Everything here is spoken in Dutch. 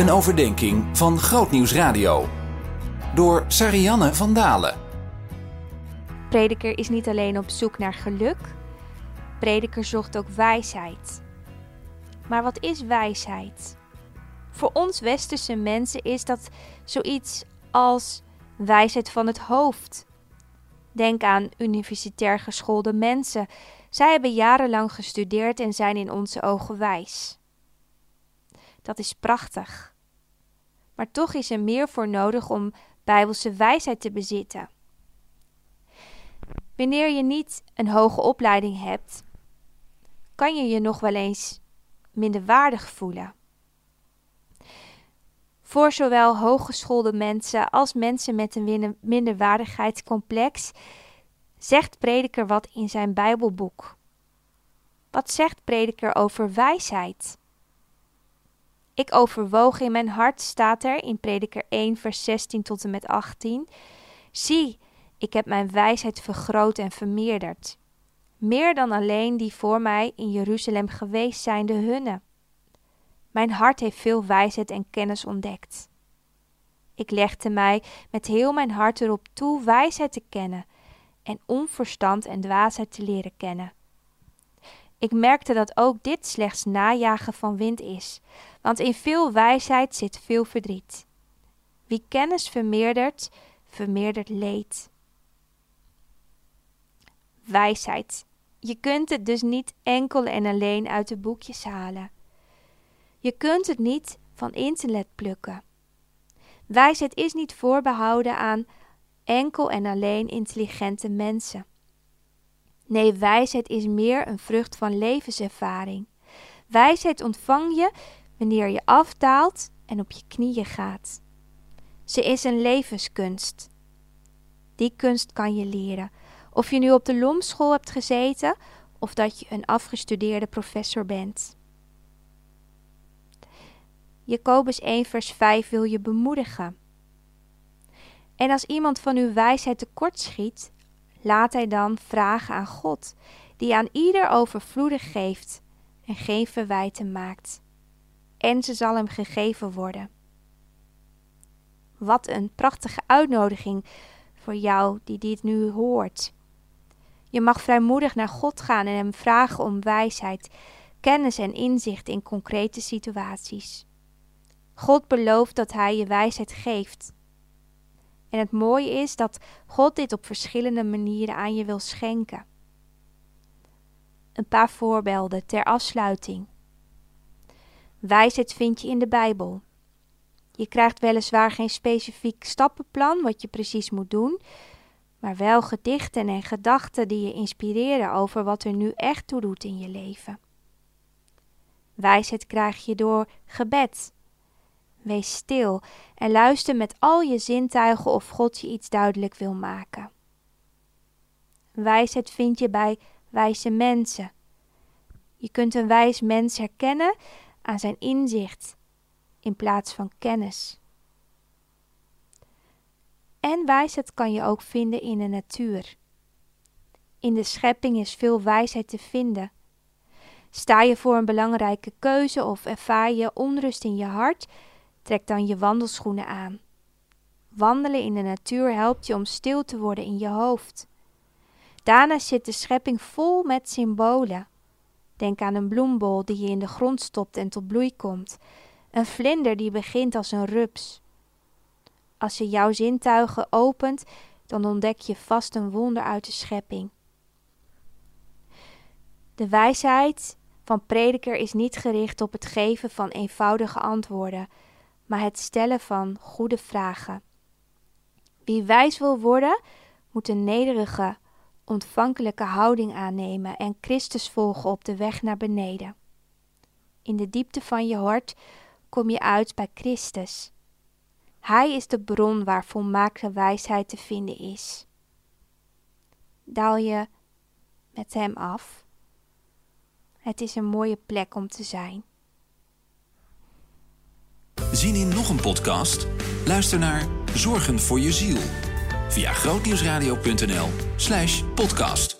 Een overdenking van Grootnieuws Radio. Door Sarianne van Dalen. Prediker is niet alleen op zoek naar geluk, prediker zocht ook wijsheid. Maar wat is wijsheid? Voor ons westerse mensen is dat zoiets als wijsheid van het hoofd. Denk aan universitair geschoolde mensen. Zij hebben jarenlang gestudeerd en zijn in onze ogen wijs. Dat is prachtig. Maar toch is er meer voor nodig om bijbelse wijsheid te bezitten. Wanneer je niet een hoge opleiding hebt, kan je je nog wel eens minderwaardig voelen. Voor zowel hooggeschoolde mensen als mensen met een minderwaardigheidscomplex zegt Prediker wat in zijn Bijbelboek. Wat zegt Prediker over wijsheid? Ik overwoog in mijn hart, staat er in Prediker 1, vers 16 tot en met 18. Zie, ik heb mijn wijsheid vergroot en vermeerderd. Meer dan alleen die voor mij in Jeruzalem geweest zijn, de hunne. Mijn hart heeft veel wijsheid en kennis ontdekt. Ik legde mij met heel mijn hart erop toe wijsheid te kennen en onverstand en dwaasheid te leren kennen. Ik merkte dat ook dit slechts najagen van wind is, want in veel wijsheid zit veel verdriet. Wie kennis vermeerdert, vermeerdert leed. Wijsheid. Je kunt het dus niet enkel en alleen uit de boekjes halen. Je kunt het niet van internet plukken. Wijsheid is niet voorbehouden aan enkel en alleen intelligente mensen. Nee, wijsheid is meer een vrucht van levenservaring. Wijsheid ontvang je wanneer je afdaalt en op je knieën gaat. Ze is een levenskunst. Die kunst kan je leren, of je nu op de lomschool hebt gezeten of dat je een afgestudeerde professor bent. Jacobus 1 vers 5 wil je bemoedigen. En als iemand van uw wijsheid tekort schiet, laat hij dan vragen aan God, die aan ieder overvloedig geeft en geen verwijten maakt. En ze zal hem gegeven worden. Wat een prachtige uitnodiging voor jou die dit nu hoort. Je mag vrijmoedig naar God gaan en hem vragen om wijsheid, kennis en inzicht in concrete situaties. God belooft dat Hij je wijsheid geeft. En het mooie is dat God dit op verschillende manieren aan je wil schenken. Een paar voorbeelden ter afsluiting. Wijsheid vind je in de Bijbel. Je krijgt weliswaar geen specifiek stappenplan wat je precies moet doen, maar wel gedichten en gedachten die je inspireren over wat er nu echt toe doet in je leven. Wijsheid krijg je door gebed, Wees stil en luister met al je zintuigen of God je iets duidelijk wil maken. Wijsheid vind je bij wijze mensen. Je kunt een wijs mens herkennen aan zijn inzicht in plaats van kennis. En wijsheid kan je ook vinden in de natuur. In de schepping is veel wijsheid te vinden. Sta je voor een belangrijke keuze of ervaar je onrust in je hart, Trek dan je wandelschoenen aan. Wandelen in de natuur helpt je om stil te worden in je hoofd. Daarna zit de schepping vol met symbolen. Denk aan een bloembol die je in de grond stopt en tot bloei komt, een vlinder die begint als een rups. Als je jouw zintuigen opent, dan ontdek je vast een wonder uit de schepping. De wijsheid van prediker is niet gericht op het geven van eenvoudige antwoorden, maar het stellen van goede vragen. Wie wijs wil worden, moet een nederige, ontvankelijke houding aannemen en Christus volgen op de weg naar beneden. In de diepte van je hart kom je uit bij Christus. Hij is de bron waar volmaakte wijsheid te vinden is. Daal je met Hem af. Het is een mooie plek om te zijn. Zien in nog een podcast? Luister naar Zorgen voor je ziel via grootnieuwsradio.nl/podcast.